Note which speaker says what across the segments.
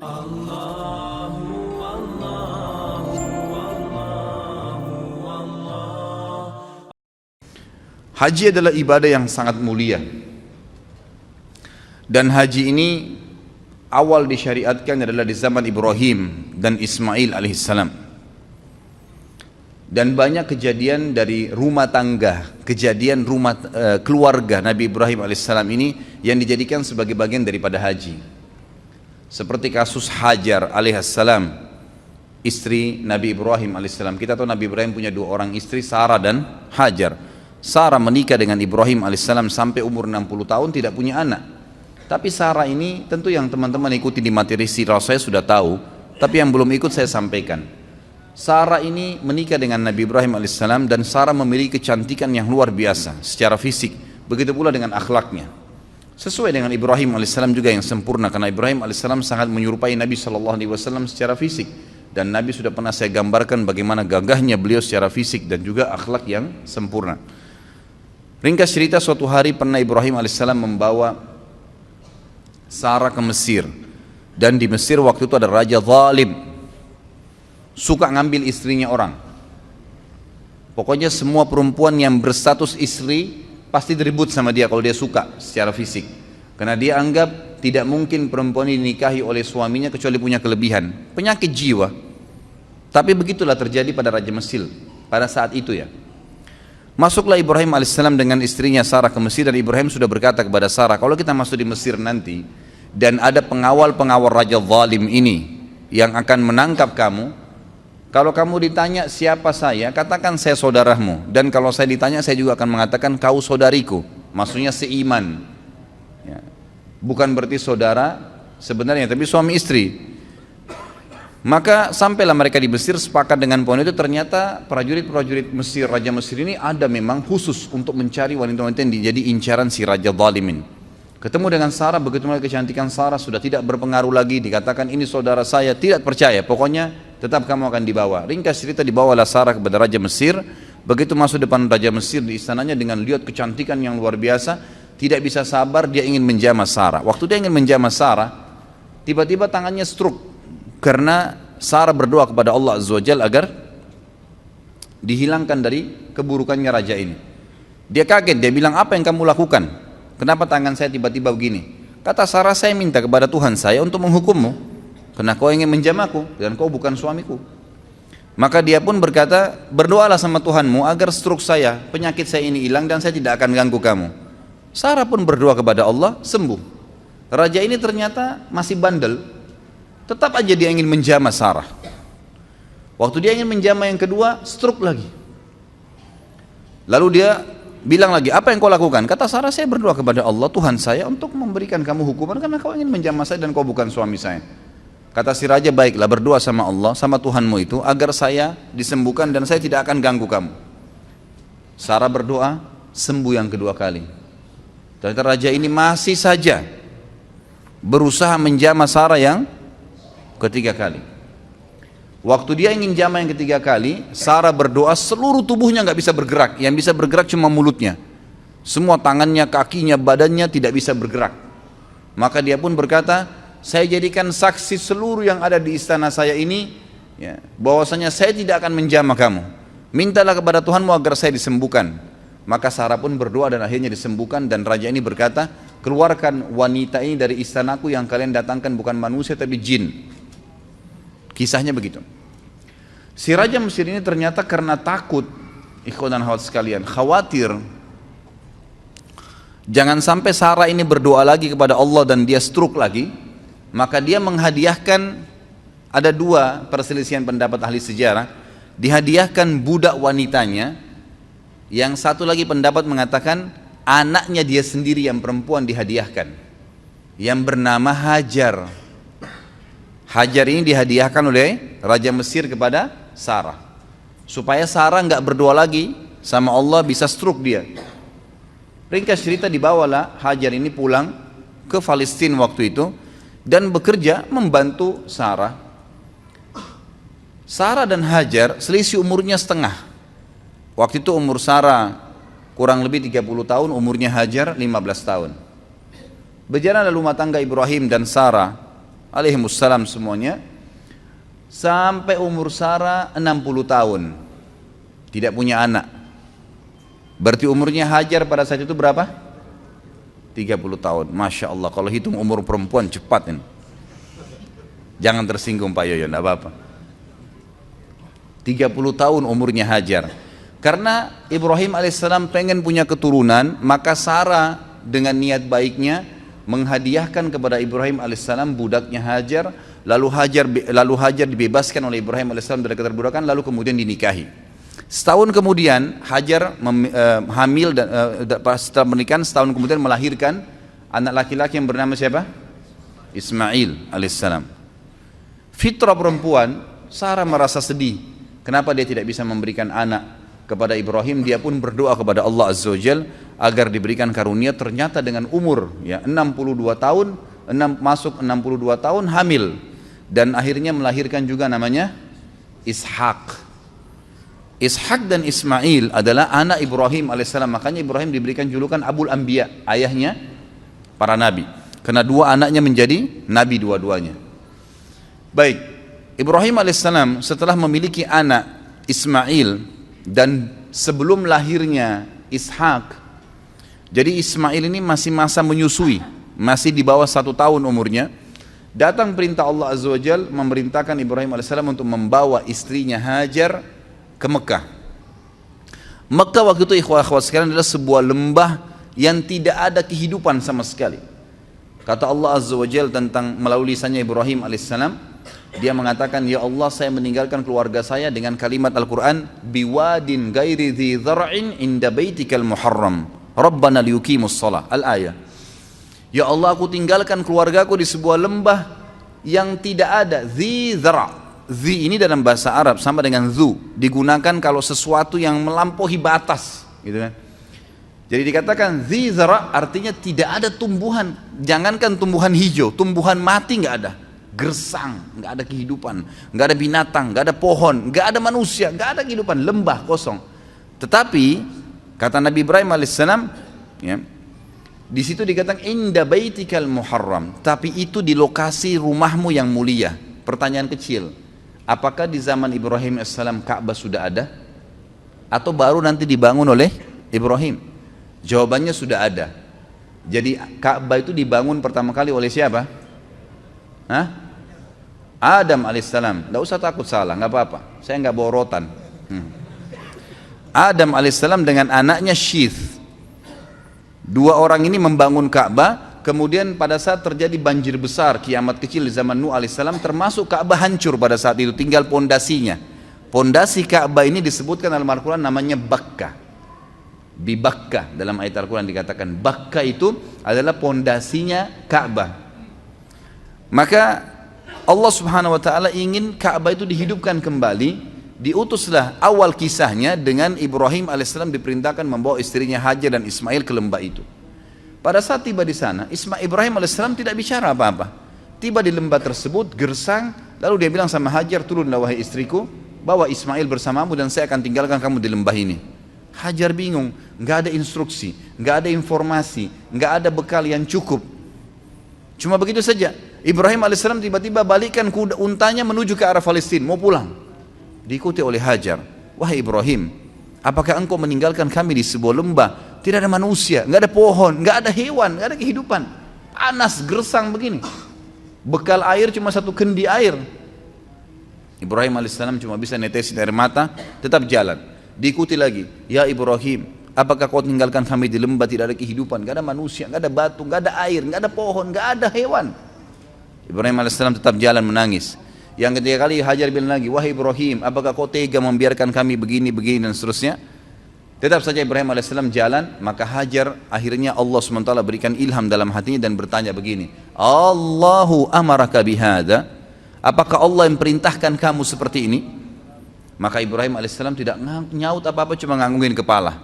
Speaker 1: Haji adalah ibadah yang sangat mulia. Dan haji ini awal disyariatkan adalah di zaman Ibrahim dan Ismail alaihissalam. Dan banyak kejadian dari rumah tangga, kejadian rumah uh, keluarga Nabi Ibrahim alaihissalam ini yang dijadikan sebagai bagian daripada haji. Seperti kasus Hajar alaihissalam, istri Nabi Ibrahim alaihissalam. Kita tahu Nabi Ibrahim punya dua orang istri, Sarah dan Hajar. Sarah menikah dengan Ibrahim alaihissalam sampai umur 60 tahun tidak punya anak. Tapi Sarah ini tentu yang teman-teman ikuti di materi sirah saya sudah tahu, tapi yang belum ikut saya sampaikan. Sarah ini menikah dengan Nabi Ibrahim alaihissalam dan Sarah memiliki kecantikan yang luar biasa secara fisik, begitu pula dengan akhlaknya. Sesuai dengan Ibrahim alaihissalam juga yang sempurna karena Ibrahim alaihissalam sangat menyerupai Nabi sallallahu alaihi wasallam secara fisik dan Nabi sudah pernah saya gambarkan bagaimana gagahnya beliau secara fisik dan juga akhlak yang sempurna. Ringkas cerita suatu hari pernah Ibrahim alaihissalam membawa Sarah ke Mesir dan di Mesir waktu itu ada raja zalim suka ngambil istrinya orang. Pokoknya semua perempuan yang berstatus istri pasti diribut sama dia kalau dia suka secara fisik. Karena dia anggap tidak mungkin perempuan ini dinikahi oleh suaminya kecuali punya kelebihan, penyakit jiwa. Tapi begitulah terjadi pada Raja Mesir pada saat itu ya. Masuklah Ibrahim alaihissalam dengan istrinya Sarah ke Mesir dan Ibrahim sudah berkata kepada Sarah, kalau kita masuk di Mesir nanti dan ada pengawal-pengawal raja zalim ini yang akan menangkap kamu, kalau kamu ditanya siapa saya, katakan saya saudaramu. Dan kalau saya ditanya, saya juga akan mengatakan kau saudariku. Maksudnya seiman. Ya. Bukan berarti saudara sebenarnya, tapi suami istri. Maka sampailah mereka di Mesir sepakat dengan poin itu ternyata prajurit-prajurit Mesir, Raja Mesir ini ada memang khusus untuk mencari wanita-wanita yang jadi incaran si Raja Zalimin. Ketemu dengan Sarah, begitu mulai kecantikan Sarah sudah tidak berpengaruh lagi, dikatakan ini saudara saya, tidak percaya, pokoknya tetap kamu akan dibawa. Ringkas cerita dibawalah Sarah kepada Raja Mesir, begitu masuk depan Raja Mesir di istananya dengan lihat kecantikan yang luar biasa, tidak bisa sabar dia ingin menjamah Sarah. Waktu dia ingin menjamah Sarah, tiba-tiba tangannya stroke karena Sarah berdoa kepada Allah Azza Jal agar dihilangkan dari keburukannya raja ini. Dia kaget, dia bilang apa yang kamu lakukan? Kenapa tangan saya tiba-tiba begini? Kata Sarah saya minta kepada Tuhan saya untuk menghukummu karena kau ingin menjamaku dan kau bukan suamiku. Maka dia pun berkata, berdoalah sama Tuhanmu agar stroke saya, penyakit saya ini hilang dan saya tidak akan ganggu kamu. Sarah pun berdoa kepada Allah, sembuh. Raja ini ternyata masih bandel, Tetap aja dia ingin menjamah Sarah. Waktu dia ingin menjamah yang kedua, stroke lagi. Lalu dia bilang lagi, apa yang kau lakukan? Kata Sarah, saya berdoa kepada Allah, Tuhan saya untuk memberikan kamu hukuman karena kau ingin menjamah saya dan kau bukan suami saya. Kata si raja, baiklah berdoa sama Allah, sama Tuhanmu itu, agar saya disembuhkan dan saya tidak akan ganggu kamu. Sarah berdoa, sembuh yang kedua kali. Ternyata raja ini masih saja berusaha menjamah Sarah yang ketiga kali. Waktu dia ingin jama yang ketiga kali, Sarah berdoa seluruh tubuhnya nggak bisa bergerak, yang bisa bergerak cuma mulutnya. Semua tangannya, kakinya, badannya tidak bisa bergerak. Maka dia pun berkata, saya jadikan saksi seluruh yang ada di istana saya ini, ya, bahwasanya saya tidak akan menjamah kamu. Mintalah kepada Tuhanmu agar saya disembuhkan. Maka Sarah pun berdoa dan akhirnya disembuhkan dan raja ini berkata, keluarkan wanita ini dari istanaku yang kalian datangkan bukan manusia tapi jin. Kisahnya begitu. Si Raja Mesir ini ternyata karena takut, ikhwan dan khawat sekalian, khawatir jangan sampai Sarah ini berdoa lagi kepada Allah dan dia stroke lagi, maka dia menghadiahkan ada dua perselisihan pendapat ahli sejarah, dihadiahkan budak wanitanya, yang satu lagi pendapat mengatakan anaknya dia sendiri yang perempuan dihadiahkan, yang bernama Hajar Hajar ini dihadiahkan oleh Raja Mesir kepada Sarah. Supaya Sarah nggak berdoa lagi sama Allah bisa stroke dia. Ringkas cerita dibawalah Hajar ini pulang ke Palestina waktu itu dan bekerja membantu Sarah. Sarah dan Hajar selisih umurnya setengah. Waktu itu umur Sarah kurang lebih 30 tahun, umurnya Hajar 15 tahun. Berjalan rumah tangga Ibrahim dan Sarah alaihimussalam semuanya sampai umur Sarah 60 tahun tidak punya anak berarti umurnya Hajar pada saat itu berapa? 30 tahun. Masya Allah kalau hitung umur perempuan cepat ini. Jangan tersinggung Pak Yoyo tidak apa-apa. 30 tahun umurnya Hajar. Karena Ibrahim alaihissalam pengen punya keturunan maka Sarah dengan niat baiknya menghadiahkan kepada Ibrahim alaihissalam budaknya Hajar lalu Hajar lalu Hajar dibebaskan oleh Ibrahim alaihissalam dari keterbudakan lalu kemudian dinikahi setahun kemudian Hajar mem, uh, hamil dan uh, setelah menikah setahun kemudian melahirkan anak laki-laki yang bernama siapa? Ismail alaihissalam. Fitrah perempuan Sarah merasa sedih. Kenapa dia tidak bisa memberikan anak kepada Ibrahim? Dia pun berdoa kepada Allah Azza Jal agar diberikan karunia. Ternyata dengan umur ya 62 tahun 6, masuk 62 tahun hamil. Dan akhirnya melahirkan juga namanya Ishak Ishak dan Ismail adalah anak Ibrahim alaihissalam. Makanya Ibrahim diberikan julukan Abul Anbiya ayahnya para nabi. Karena dua anaknya menjadi nabi dua-duanya. Baik Ibrahim alaihissalam setelah memiliki anak Ismail dan sebelum lahirnya Ishak jadi Ismail ini masih masa menyusui masih di bawah satu tahun umurnya. Datang perintah Allah Azza wa Jal memerintahkan Ibrahim AS untuk membawa istrinya Hajar ke Mekah Mekah waktu itu ikhwah ikhwah sekalian adalah sebuah lembah yang tidak ada kehidupan sama sekali kata Allah Azza wa Jal tentang melalui lisannya Ibrahim alaihissalam dia mengatakan, Ya Allah saya meninggalkan keluarga saya dengan kalimat Al-Quran, Biwadin gairi dhi dhar'in inda baitikal muharram. Rabbana liyukimus salah. Al-ayah. Ya Allah aku tinggalkan keluargaku di sebuah lembah yang tidak ada. Dhi dhara' Dhi ini dalam bahasa Arab sama dengan zu. Digunakan kalau sesuatu yang melampaui batas. Gitu kan. Jadi dikatakan dhi dhara' artinya tidak ada tumbuhan. Jangankan tumbuhan hijau, tumbuhan mati nggak ada gersang, nggak ada kehidupan, nggak ada binatang, nggak ada pohon, nggak ada manusia, nggak ada kehidupan, lembah kosong. Tetapi kata Nabi Ibrahim alaihissalam, ya, di situ dikatakan inda baitikal muharram, tapi itu di lokasi rumahmu yang mulia. Pertanyaan kecil, apakah di zaman Ibrahim alaihissalam Ka'bah sudah ada? Atau baru nanti dibangun oleh Ibrahim? Jawabannya sudah ada. Jadi Ka'bah itu dibangun pertama kali oleh siapa? Hah? Adam alaihissalam, tidak usah takut salah, nggak apa-apa. Saya nggak bawa rotan. Hmm. Adam alaihissalam dengan anaknya Syith. Dua orang ini membangun Ka'bah, kemudian pada saat terjadi banjir besar, kiamat kecil di zaman Nuh alaihissalam, termasuk Ka'bah hancur pada saat itu, tinggal pondasinya. Pondasi Ka'bah ini disebutkan dalam Al-Quran namanya Bakka. Bibakka dalam ayat Al-Quran dikatakan Bakka itu adalah pondasinya Ka'bah. Maka Allah Subhanahu wa taala ingin Ka'bah itu dihidupkan kembali diutuslah awal kisahnya dengan Ibrahim alaihissalam diperintahkan membawa istrinya Hajar dan Ismail ke lembah itu pada saat tiba di sana Ismail Ibrahim alaihissalam tidak bicara apa-apa tiba di lembah tersebut gersang lalu dia bilang sama Hajar turunlah wahai istriku bawa Ismail bersamamu dan saya akan tinggalkan kamu di lembah ini Hajar bingung nggak ada instruksi nggak ada informasi nggak ada bekal yang cukup cuma begitu saja Ibrahim alaihissalam tiba-tiba balikkan kuda untanya menuju ke arah Palestina, mau pulang. Diikuti oleh Hajar. Wahai Ibrahim, apakah engkau meninggalkan kami di sebuah lembah? Tidak ada manusia, nggak ada pohon, nggak ada hewan, nggak ada kehidupan. Panas, gersang begini. Bekal air cuma satu kendi air. Ibrahim alaihissalam cuma bisa netesin air mata, tetap jalan. Diikuti lagi, ya Ibrahim, apakah kau tinggalkan kami di lembah tidak ada kehidupan, nggak ada manusia, nggak ada batu, nggak ada air, nggak ada pohon, nggak ada hewan. Ibrahim AS tetap jalan menangis. Yang ketiga kali Hajar bilang lagi, wahai Ibrahim, apakah kau tega membiarkan kami begini, begini dan seterusnya? Tetap saja Ibrahim AS jalan, maka Hajar akhirnya Allah SWT berikan ilham dalam hatinya dan bertanya begini, Allahu amaraka bihada, apakah Allah yang perintahkan kamu seperti ini? Maka Ibrahim AS tidak nyaut apa-apa, cuma nganggungin kepala.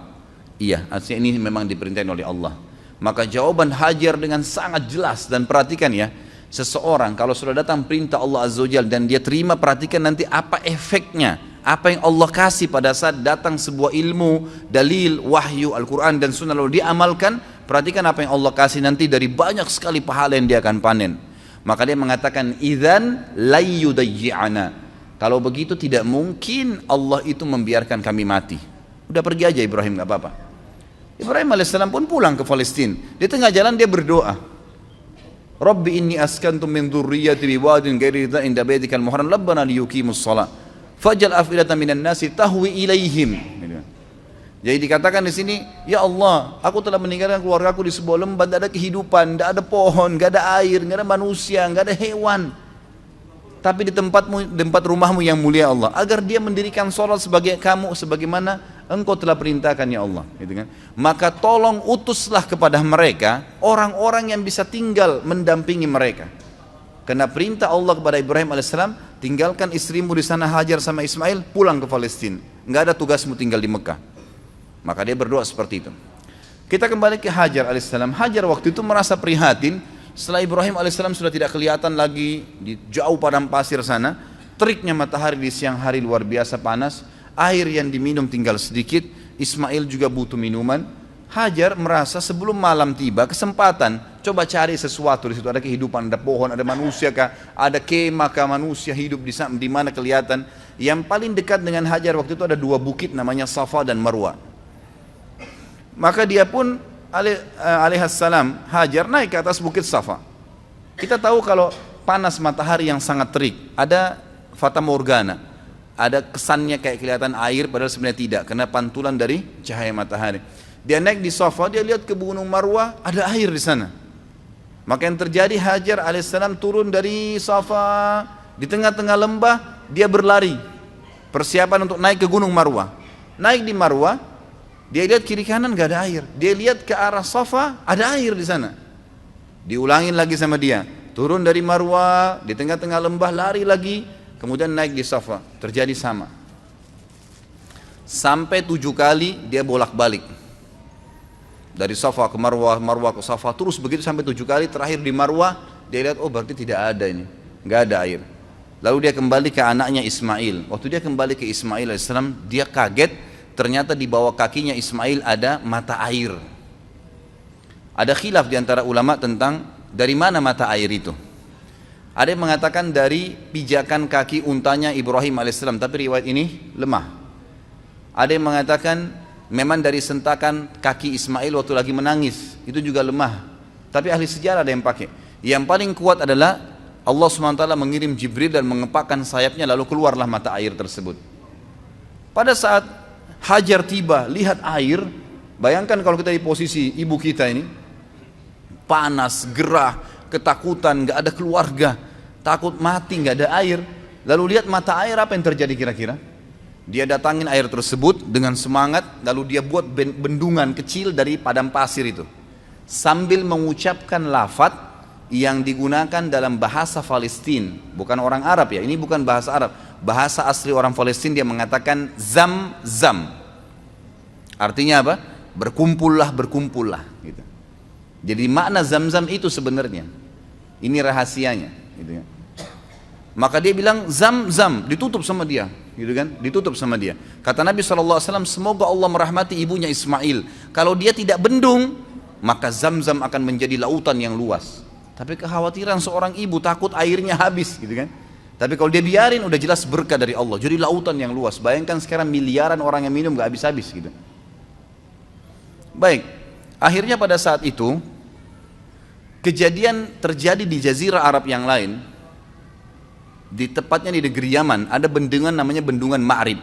Speaker 1: Iya, artinya ini memang diperintahkan oleh Allah. Maka jawaban Hajar dengan sangat jelas dan perhatikan ya, seseorang kalau sudah datang perintah Allah Azza wa dan dia terima perhatikan nanti apa efeknya apa yang Allah kasih pada saat datang sebuah ilmu dalil wahyu Al-Quran dan sunnah lalu diamalkan perhatikan apa yang Allah kasih nanti dari banyak sekali pahala yang dia akan panen Maka dia mengatakan idzan layyudayyi'ana. Kalau begitu tidak mungkin Allah itu membiarkan kami mati. Udah pergi aja Ibrahim nggak apa-apa. Ibrahim alaihissalam pun pulang ke Palestina. Di tengah jalan dia berdoa. Rabbi inni askantu min dzurriyyati biwadin ghairi inda baitikal muharram rabbana liyuqimus shalah. Fajal afidatan minan nasi tahwi ilaihim. Jadi dikatakan di sini, ya Allah, aku telah meninggalkan keluargaku di sebuah lembah, tidak ada kehidupan, tidak ada pohon, tidak ada air, tidak ada manusia, tidak ada hewan. Tapi di tempatmu, tempat rumahmu yang mulia Allah, agar dia mendirikan sholat sebagai kamu, sebagaimana engkau telah perintahkan ya Allah. Gitu kan? Maka tolong utuslah kepada mereka orang-orang yang bisa tinggal mendampingi mereka. Karena perintah Allah kepada Ibrahim alaihissalam, tinggalkan istrimu di sana Hajar sama Ismail, pulang ke Palestina. Enggak ada tugasmu tinggal di Mekah. Maka dia berdoa seperti itu. Kita kembali ke Hajar alaihissalam. Hajar waktu itu merasa prihatin setelah Ibrahim alaihissalam sudah tidak kelihatan lagi di jauh padang pasir sana. Teriknya matahari di siang hari luar biasa panas. Air yang diminum tinggal sedikit. Ismail juga butuh minuman. Hajar merasa sebelum malam tiba kesempatan. Coba cari sesuatu di situ. Ada kehidupan ada pohon ada manusia kah? Ada kemah kah? Manusia hidup di di mana kelihatan? Yang paling dekat dengan Hajar waktu itu ada dua bukit namanya Safa dan Marwa. Maka dia pun eh, alaihissalam Hajar naik ke atas bukit Safa. Kita tahu kalau panas matahari yang sangat terik, ada fata morgana. Ada kesannya kayak kelihatan air padahal sebenarnya tidak karena pantulan dari cahaya matahari. Dia naik di Safa, dia lihat ke Gunung Marwah, ada air di sana. Maka yang terjadi Hajar alaihissalam turun dari Safa di tengah-tengah lembah, dia berlari. Persiapan untuk naik ke Gunung Marwah. Naik di Marwah, dia lihat kiri kanan gak ada air. Dia lihat ke arah Safa, ada air di sana. Diulangin lagi sama dia. Turun dari Marwah, di tengah-tengah lembah lari lagi, kemudian naik di Safa. Terjadi sama. Sampai tujuh kali dia bolak-balik. Dari Safa ke Marwah, Marwah ke Safa, terus begitu sampai tujuh kali. Terakhir di Marwah, dia lihat, oh berarti tidak ada ini. Nggak ada air. Lalu dia kembali ke anaknya Ismail. Waktu dia kembali ke Ismail AS, dia kaget ternyata di bawah kakinya Ismail ada mata air. Ada khilaf di antara ulama tentang dari mana mata air itu. Ada yang mengatakan dari pijakan kaki untanya Ibrahim alaihissalam, tapi riwayat ini lemah. Ada yang mengatakan memang dari sentakan kaki Ismail waktu lagi menangis, itu juga lemah. Tapi ahli sejarah ada yang pakai. Yang paling kuat adalah Allah SWT mengirim Jibril dan mengepakkan sayapnya lalu keluarlah mata air tersebut. Pada saat Hajar tiba, lihat air. Bayangkan kalau kita di posisi ibu kita ini, panas, gerah, ketakutan, nggak ada keluarga, takut mati, nggak ada air. Lalu lihat mata air apa yang terjadi kira-kira? Dia datangin air tersebut dengan semangat, lalu dia buat bendungan kecil dari padang pasir itu. Sambil mengucapkan lafat yang digunakan dalam bahasa Palestina, bukan orang Arab ya, ini bukan bahasa Arab, bahasa asli orang Palestina dia mengatakan zam zam. Artinya apa? Berkumpullah, berkumpullah gitu. Jadi makna zam-zam itu sebenarnya. Ini rahasianya gitu kan. Maka dia bilang zam-zam, ditutup sama dia, gitu kan? Ditutup sama dia. Kata Nabi SAW, semoga Allah merahmati ibunya Ismail. Kalau dia tidak bendung, maka zam-zam akan menjadi lautan yang luas. Tapi kekhawatiran seorang ibu takut airnya habis, gitu kan? Tapi kalau dia biarin udah jelas berkah dari Allah. Jadi lautan yang luas. Bayangkan sekarang miliaran orang yang minum gak habis-habis gitu. Baik, akhirnya pada saat itu kejadian terjadi di jazirah Arab yang lain. Di tepatnya di negeri Yaman ada bendungan namanya bendungan Ma'rib.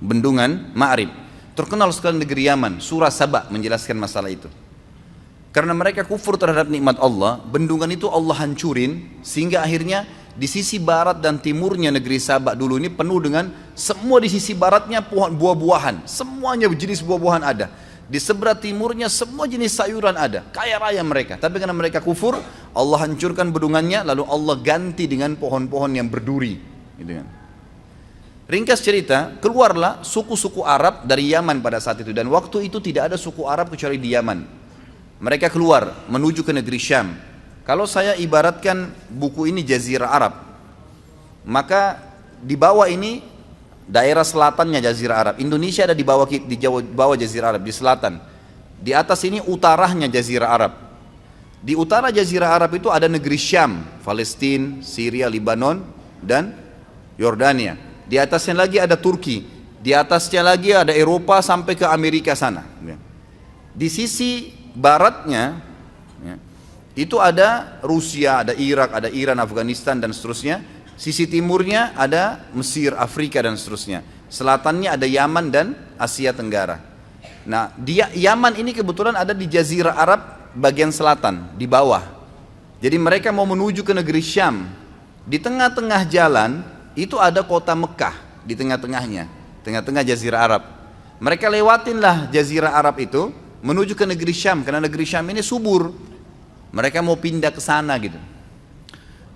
Speaker 1: Bendungan Ma'rib. Terkenal sekali negeri Yaman. Surah Sabah menjelaskan masalah itu. Karena mereka kufur terhadap nikmat Allah, bendungan itu Allah hancurin sehingga akhirnya di sisi barat dan timurnya negeri Sabak dulu ini penuh dengan semua di sisi baratnya buah-buahan, semuanya jenis buah-buahan ada. Di sebelah timurnya semua jenis sayuran ada, kaya raya mereka. Tapi karena mereka kufur, Allah hancurkan bendungannya, lalu Allah ganti dengan pohon-pohon yang berduri. Gitu kan. Ringkas cerita, keluarlah suku-suku Arab dari Yaman pada saat itu dan waktu itu tidak ada suku Arab kecuali di Yaman. Mereka keluar menuju ke negeri Syam kalau saya ibaratkan buku ini Jazirah Arab, maka di bawah ini daerah selatannya Jazirah Arab. Indonesia ada di bawah di bawah Jazirah Arab di selatan. Di atas ini utaranya Jazirah Arab. Di utara Jazirah Arab itu ada negeri Syam, Palestina, Syria, Lebanon, dan Yordania. Di atasnya lagi ada Turki. Di atasnya lagi ada Eropa sampai ke Amerika sana. Ya. Di sisi baratnya ya, itu ada Rusia, ada Irak, ada Iran, Afghanistan dan seterusnya. Sisi timurnya ada Mesir, Afrika dan seterusnya. Selatannya ada Yaman dan Asia Tenggara. Nah, dia Yaman ini kebetulan ada di Jazirah Arab bagian selatan, di bawah. Jadi mereka mau menuju ke negeri Syam. Di tengah-tengah jalan itu ada kota Mekah di tengah-tengahnya, tengah-tengah Jazirah Arab. Mereka lewatinlah Jazirah Arab itu menuju ke negeri Syam karena negeri Syam ini subur. Mereka mau pindah ke sana gitu.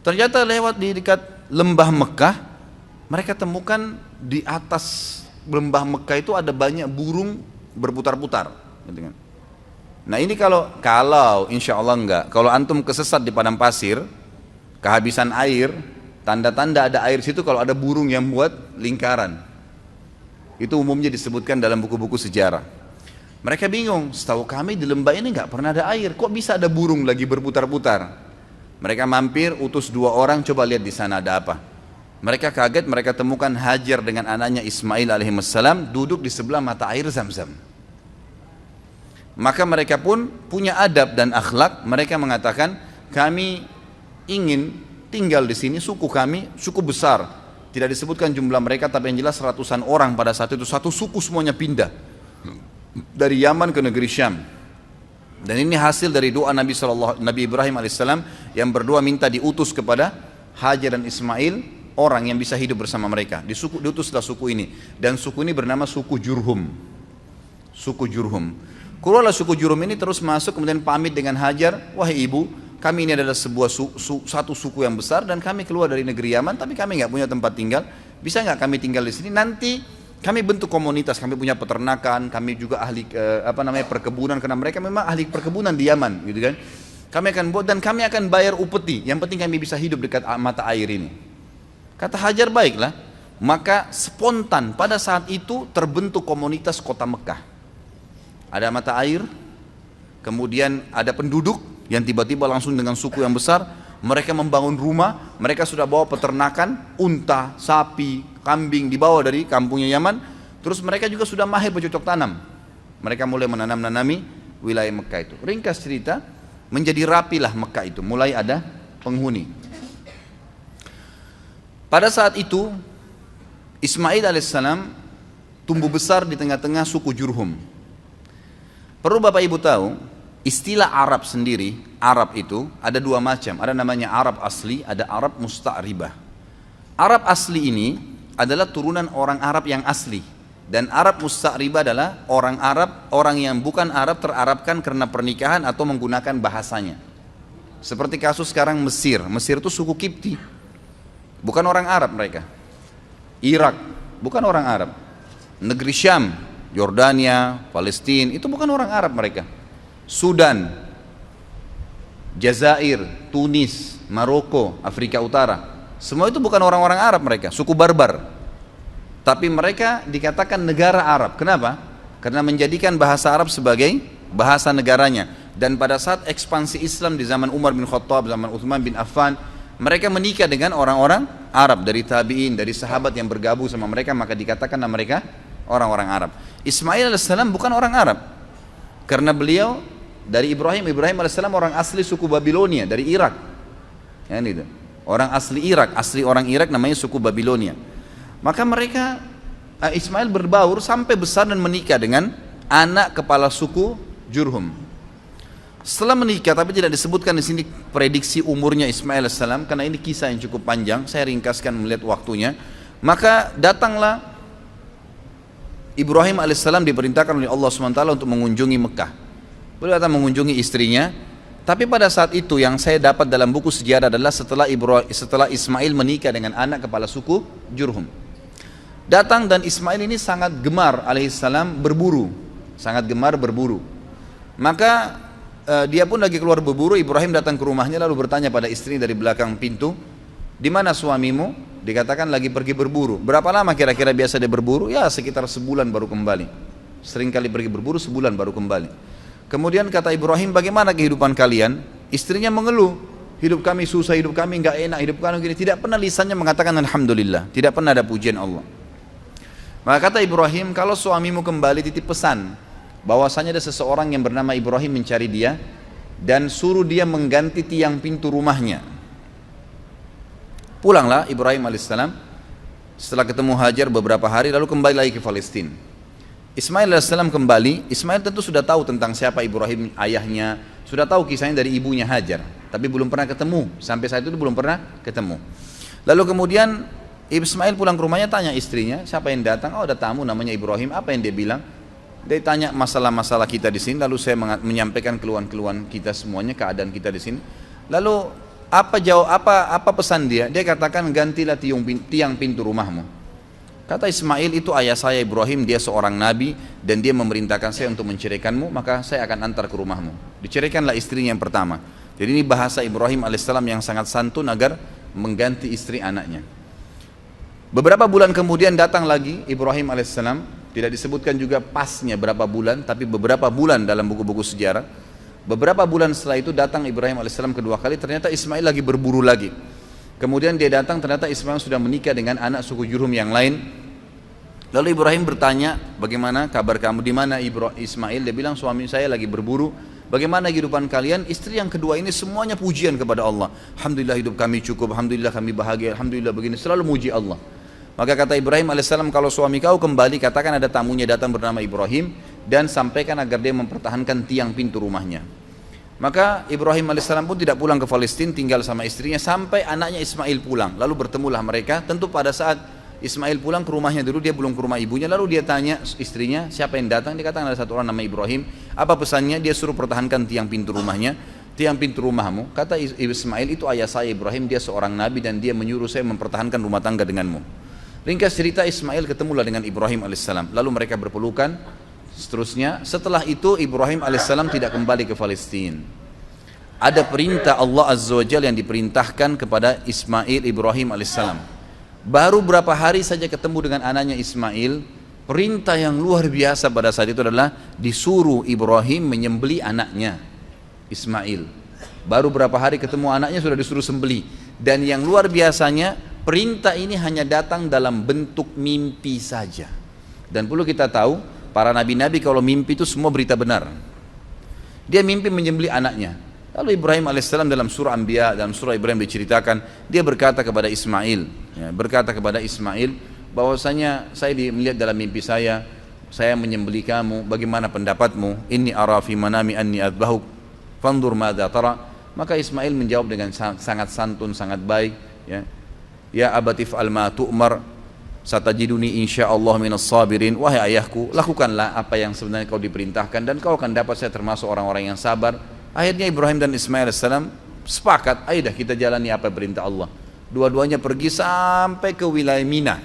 Speaker 1: Ternyata lewat di dekat lembah Mekah, mereka temukan di atas lembah Mekah itu ada banyak burung berputar-putar. Gitu kan. Nah ini kalau kalau insya Allah enggak, kalau antum kesesat di padang pasir, kehabisan air, tanda-tanda ada air situ kalau ada burung yang buat lingkaran. Itu umumnya disebutkan dalam buku-buku sejarah. Mereka bingung, setahu kami di lembah ini nggak pernah ada air, kok bisa ada burung lagi berputar-putar? Mereka mampir, utus dua orang, coba lihat di sana ada apa. Mereka kaget, mereka temukan Hajar dengan anaknya Ismail alaihissalam duduk di sebelah mata air zam-zam. Maka mereka pun punya adab dan akhlak. Mereka mengatakan, kami ingin tinggal di sini, suku kami, suku besar. Tidak disebutkan jumlah mereka, tapi yang jelas ratusan orang pada saat itu. Satu suku semuanya pindah. Dari Yaman ke negeri Syam. Dan ini hasil dari doa Nabi SAW, Nabi Ibrahim AS yang berdua minta diutus kepada Hajar dan Ismail orang yang bisa hidup bersama mereka. Di suku, diutuslah suku ini. Dan suku ini bernama suku Jurhum. Suku Jurhum. Keluarlah suku Jurum ini terus masuk kemudian pamit dengan Hajar, wahai ibu, kami ini adalah sebuah su, su, satu suku yang besar dan kami keluar dari negeri Yaman, tapi kami nggak punya tempat tinggal. Bisa nggak kami tinggal di sini? Nanti kami bentuk komunitas, kami punya peternakan, kami juga ahli eh, apa namanya perkebunan karena mereka memang ahli perkebunan di Yaman, gitu kan? Kami akan buat dan kami akan bayar upeti. Yang penting kami bisa hidup dekat mata air ini. Kata Hajar baiklah, maka spontan pada saat itu terbentuk komunitas kota Mekah ada mata air, kemudian ada penduduk yang tiba-tiba langsung dengan suku yang besar, mereka membangun rumah, mereka sudah bawa peternakan, unta, sapi, kambing dibawa dari kampungnya Yaman, terus mereka juga sudah mahir bercocok tanam. Mereka mulai menanam-nanami wilayah Mekah itu. Ringkas cerita, menjadi rapilah Mekah itu, mulai ada penghuni. Pada saat itu, Ismail alaihissalam tumbuh besar di tengah-tengah suku Jurhum. Perlu Bapak Ibu tahu, istilah Arab sendiri, Arab itu ada dua macam. Ada namanya Arab asli, ada Arab musta'ribah. Arab asli ini adalah turunan orang Arab yang asli. Dan Arab musta'ribah adalah orang Arab, orang yang bukan Arab terarabkan karena pernikahan atau menggunakan bahasanya. Seperti kasus sekarang Mesir. Mesir itu suku Kipti. Bukan orang Arab mereka. Irak, bukan orang Arab. Negeri Syam, Yordania, Palestina, itu bukan orang Arab mereka. Sudan, Jazair, Tunis, Maroko, Afrika Utara. Semua itu bukan orang-orang Arab mereka, suku barbar. Tapi mereka dikatakan negara Arab. Kenapa? Karena menjadikan bahasa Arab sebagai bahasa negaranya. Dan pada saat ekspansi Islam di zaman Umar bin Khattab, zaman Uthman bin Affan, mereka menikah dengan orang-orang Arab dari tabi'in, dari sahabat yang bergabung sama mereka, maka dikatakan mereka orang-orang Arab. Ismail alaihissalam bukan orang Arab. Karena beliau dari Ibrahim, Ibrahim alaihissalam orang asli suku Babilonia dari Irak. Ya, itu. Orang asli Irak, asli orang Irak namanya suku Babilonia. Maka mereka eh, Ismail berbaur sampai besar dan menikah dengan anak kepala suku Jurhum. Setelah menikah, tapi tidak disebutkan di sini prediksi umurnya Ismail alaihissalam karena ini kisah yang cukup panjang. Saya ringkaskan melihat waktunya. Maka datanglah Ibrahim alaihissalam diperintahkan oleh Allah SWT untuk mengunjungi Mekah. Beliau datang mengunjungi istrinya, tapi pada saat itu yang saya dapat dalam buku sejarah adalah setelah Ibrahim, setelah Ismail menikah dengan anak kepala suku Jurhum. Datang dan Ismail ini sangat gemar alaihissalam berburu, sangat gemar berburu. Maka uh, dia pun lagi keluar berburu, Ibrahim datang ke rumahnya lalu bertanya pada istri dari belakang pintu, di mana suamimu? Dikatakan lagi pergi berburu. Berapa lama kira-kira biasa dia berburu? Ya sekitar sebulan baru kembali. Sering kali pergi berburu sebulan baru kembali. Kemudian kata Ibrahim, bagaimana kehidupan kalian? Istrinya mengeluh, hidup kami susah, hidup kami nggak enak, hidup kami gini. Tidak pernah lisannya mengatakan Alhamdulillah. Tidak pernah ada pujian Allah. Maka kata Ibrahim, kalau suamimu kembali titip pesan bahwasanya ada seseorang yang bernama Ibrahim mencari dia dan suruh dia mengganti tiang pintu rumahnya. Pulanglah Ibrahim alaihissalam setelah ketemu Hajar beberapa hari lalu kembali lagi ke Palestina. Ismail alaihissalam kembali, Ismail tentu sudah tahu tentang siapa Ibrahim ayahnya, sudah tahu kisahnya dari ibunya Hajar, tapi belum pernah ketemu. Sampai saat itu belum pernah ketemu. Lalu kemudian Ismail pulang ke rumahnya tanya istrinya, siapa yang datang? Oh ada tamu namanya Ibrahim, apa yang dia bilang? Dia tanya masalah-masalah kita di sini, lalu saya menyampaikan keluhan-keluhan kita semuanya, keadaan kita di sini. Lalu apa jawab apa apa pesan dia? Dia katakan gantilah tiang pintu rumahmu. Kata Ismail itu ayah saya Ibrahim, dia seorang nabi dan dia memerintahkan saya untuk menceraikanmu, maka saya akan antar ke rumahmu. Diceraikanlah istrinya yang pertama. Jadi ini bahasa Ibrahim alaihissalam yang sangat santun agar mengganti istri anaknya. Beberapa bulan kemudian datang lagi Ibrahim alaihissalam, tidak disebutkan juga pasnya berapa bulan, tapi beberapa bulan dalam buku-buku sejarah. Beberapa bulan setelah itu datang Ibrahim alaihissalam kedua kali, ternyata Ismail lagi berburu lagi. Kemudian dia datang ternyata Ismail sudah menikah dengan anak suku Jurum yang lain. Lalu Ibrahim bertanya, bagaimana kabar kamu di mana Ismail? Dia bilang suami saya lagi berburu. Bagaimana kehidupan kalian? Istri yang kedua ini semuanya pujian kepada Allah. Alhamdulillah hidup kami cukup, Alhamdulillah kami bahagia, Alhamdulillah begini. Selalu muji Allah. Maka kata Ibrahim alaihissalam kalau suami kau kembali katakan ada tamunya datang bernama Ibrahim dan sampaikan agar dia mempertahankan tiang pintu rumahnya. Maka Ibrahim alaihissalam pun tidak pulang ke Palestina, tinggal sama istrinya sampai anaknya Ismail pulang. Lalu bertemulah mereka. Tentu pada saat Ismail pulang ke rumahnya dulu, dia belum ke rumah ibunya. Lalu dia tanya istrinya, siapa yang datang? Dia katakan ada satu orang nama Ibrahim. Apa pesannya? Dia suruh pertahankan tiang pintu rumahnya. Tiang pintu rumahmu. Kata Ismail, itu ayah saya Ibrahim, dia seorang nabi dan dia menyuruh saya mempertahankan rumah tangga denganmu. Ringkas cerita Ismail ketemulah dengan Ibrahim alaihissalam. Lalu mereka berpelukan, Seterusnya, setelah itu Ibrahim alaihissalam tidak kembali ke Palestina. Ada perintah Allah Azza wa Jalla yang diperintahkan kepada Ismail Ibrahim alaihissalam. Baru berapa hari saja ketemu dengan anaknya Ismail, perintah yang luar biasa pada saat itu adalah disuruh Ibrahim menyembeli anaknya Ismail. Baru berapa hari ketemu anaknya sudah disuruh sembeli. Dan yang luar biasanya perintah ini hanya datang dalam bentuk mimpi saja. Dan perlu kita tahu Para nabi-nabi kalau mimpi itu semua berita benar. Dia mimpi menyembelih anaknya. Lalu Ibrahim alaihissalam dalam surah Anbiya, dalam surah Ibrahim diceritakan, dia berkata kepada Ismail, ya, berkata kepada Ismail, bahwasanya saya melihat dalam mimpi saya, saya menyembelih kamu, bagaimana pendapatmu? Ini arafi manami anni adbahuk, fandur madza tara. Maka Ismail menjawab dengan sangat santun, sangat baik, ya. Ya abatif al ma satajiduni insyaallah minas sabirin. Wahai ayahku lakukanlah apa yang sebenarnya kau diperintahkan dan kau akan dapat. Saya termasuk orang-orang yang sabar. Akhirnya Ibrahim dan Ismail AS sepakat ayo dah kita jalani apa perintah Allah. Dua-duanya pergi sampai ke wilayah Mina.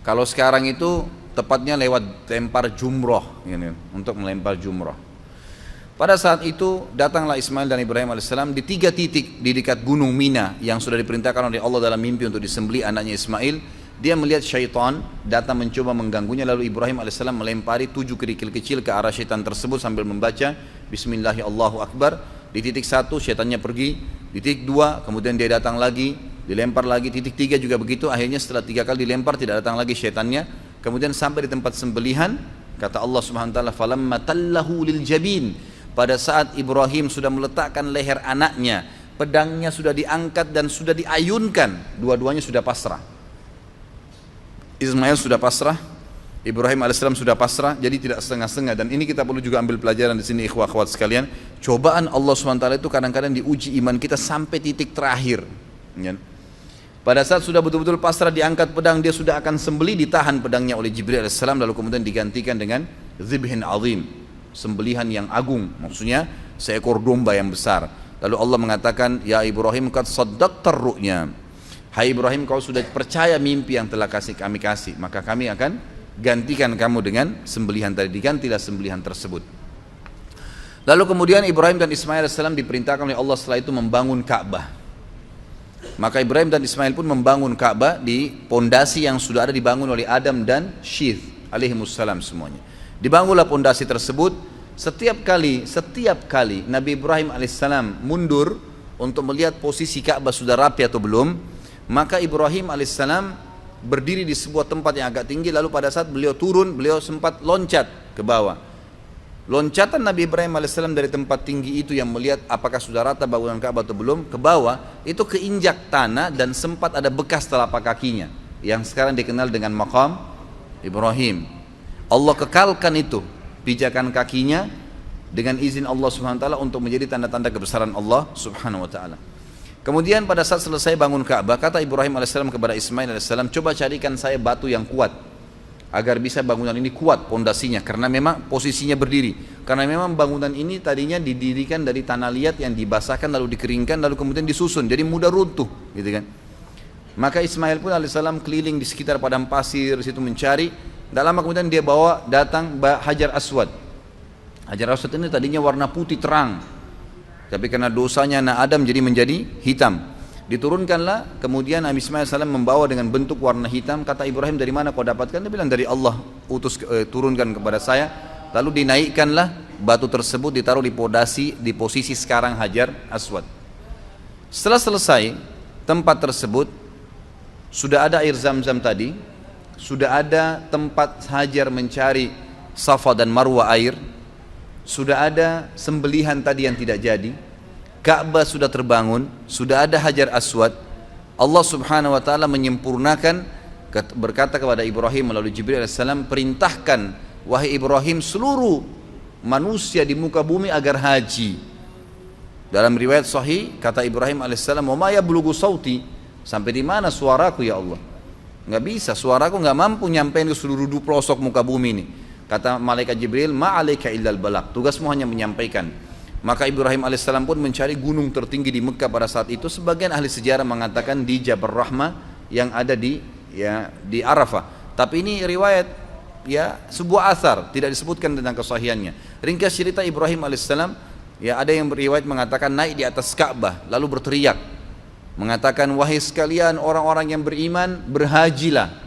Speaker 1: Kalau sekarang itu tepatnya lewat lempar jumroh ini, untuk melempar jumroh pada saat itu datanglah Ismail dan Ibrahim alaihissalam di tiga titik di dekat gunung Mina yang sudah diperintahkan oleh Allah dalam mimpi untuk disembeli anaknya Ismail. Dia melihat syaitan datang mencoba mengganggunya lalu Ibrahim alaihissalam melempari tujuh kerikil kecil ke arah syaitan tersebut sambil membaca Bismillahirrahmanirrahim. Di titik satu syaitannya pergi, di titik dua kemudian dia datang lagi, dilempar lagi, titik tiga juga begitu. Akhirnya setelah tiga kali dilempar tidak datang lagi syaitannya. Kemudian sampai di tempat sembelihan kata Allah Subhanahu wa taala falamma tallahu lil jabin pada saat Ibrahim sudah meletakkan leher anaknya, pedangnya sudah diangkat dan sudah diayunkan, dua-duanya sudah pasrah. Ismail sudah pasrah, Ibrahim alaihissalam sudah pasrah, jadi tidak setengah-setengah. Dan ini kita perlu juga ambil pelajaran di sini ikhwah akhwat sekalian. Cobaan Allah SWT itu kadang-kadang diuji iman kita sampai titik terakhir. Pada saat sudah betul-betul pasrah diangkat pedang, dia sudah akan sembeli, ditahan pedangnya oleh Jibril alaihissalam, lalu kemudian digantikan dengan zibhin azim sembelihan yang agung. Maksudnya seekor domba yang besar. Lalu Allah mengatakan ya Ibrahim kat saddaq terruknya Hai Ibrahim kau sudah percaya mimpi yang telah kasih kami kasih. Maka kami akan gantikan kamu dengan sembelihan tadi. Digantilah sembelihan tersebut. Lalu kemudian Ibrahim dan Ismail AS diperintahkan oleh Allah setelah itu membangun Ka'bah. Maka Ibrahim dan Ismail pun membangun Ka'bah di pondasi yang sudah ada dibangun oleh Adam dan Syith alaihi semuanya Dibangunlah pondasi tersebut. Setiap kali, setiap kali Nabi Ibrahim alaihissalam mundur untuk melihat posisi Ka'bah sudah rapi atau belum, maka Ibrahim alaihissalam berdiri di sebuah tempat yang agak tinggi. Lalu pada saat beliau turun beliau sempat loncat ke bawah. Loncatan Nabi Ibrahim alaihissalam dari tempat tinggi itu yang melihat apakah sudah rata bangunan Ka'bah atau belum ke bawah itu keinjak tanah dan sempat ada bekas telapak kakinya yang sekarang dikenal dengan makam Ibrahim Allah kekalkan itu pijakan kakinya dengan izin Allah Subhanahu wa taala untuk menjadi tanda-tanda kebesaran Allah Subhanahu wa taala. Kemudian pada saat selesai bangun Ka'bah, kata Ibrahim alaihissalam kepada Ismail alaihissalam, coba carikan saya batu yang kuat agar bisa bangunan ini kuat pondasinya karena memang posisinya berdiri. Karena memang bangunan ini tadinya didirikan dari tanah liat yang dibasahkan lalu dikeringkan lalu kemudian disusun, jadi mudah runtuh, gitu kan. Maka Ismail pun alaihissalam keliling di sekitar padang pasir situ mencari tidak lama kemudian dia bawa datang Hajar Aswad. Hajar Aswad ini tadinya warna putih terang. Tapi karena dosanya anak Adam jadi menjadi hitam. Diturunkanlah, kemudian Nabi Ismail salam membawa dengan bentuk warna hitam. Kata Ibrahim dari mana kau dapatkan? Dia bilang dari Allah utus eh, turunkan kepada saya. Lalu dinaikkanlah batu tersebut ditaruh di podasi di posisi sekarang Hajar Aswad. Setelah selesai tempat tersebut sudah ada air zam-zam tadi sudah ada tempat Hajar mencari Safa dan Marwa air, sudah ada sembelihan tadi yang tidak jadi, Ka'bah sudah terbangun, sudah ada Hajar Aswad. Allah Subhanahu wa taala menyempurnakan berkata kepada Ibrahim melalui Jibril alaihissalam perintahkan wahai Ibrahim seluruh manusia di muka bumi agar haji. Dalam riwayat sahih kata Ibrahim alaihissalam, "Wa ma sauti?" Sampai di mana suaraku ya Allah? Nggak bisa suaraku nggak mampu nyampein ke seluruh pelosok muka bumi ini. Kata malaikat Jibril ma'alaika illal balak tugasmu hanya menyampaikan. Maka Ibrahim alaihissalam pun mencari gunung tertinggi di Mekah pada saat itu. Sebagian ahli sejarah mengatakan di Jabal Rahmah yang ada di ya di Arafah. Tapi ini riwayat ya sebuah asar. Tidak disebutkan tentang kesahihannya. Ringkas cerita Ibrahim alaihissalam ya ada yang beriwayat mengatakan naik di atas Ka'bah lalu berteriak mengatakan wahai sekalian orang-orang yang beriman berhajilah.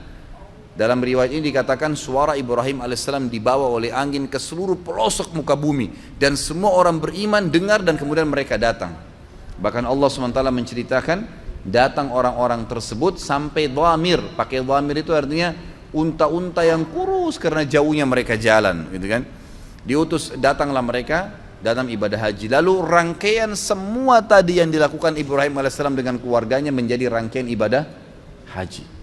Speaker 1: Dalam riwayat ini dikatakan suara Ibrahim alaihissalam dibawa oleh angin ke seluruh pelosok muka bumi. Dan semua orang beriman dengar dan kemudian mereka datang. Bahkan Allah SWT menceritakan datang orang-orang tersebut sampai dhamir. Pakai dhamir itu artinya unta-unta yang kurus karena jauhnya mereka jalan gitu kan? Diutus datanglah mereka dalam ibadah haji. Lalu rangkaian semua tadi yang dilakukan Ibrahim alaihissalam dengan keluarganya menjadi rangkaian ibadah haji.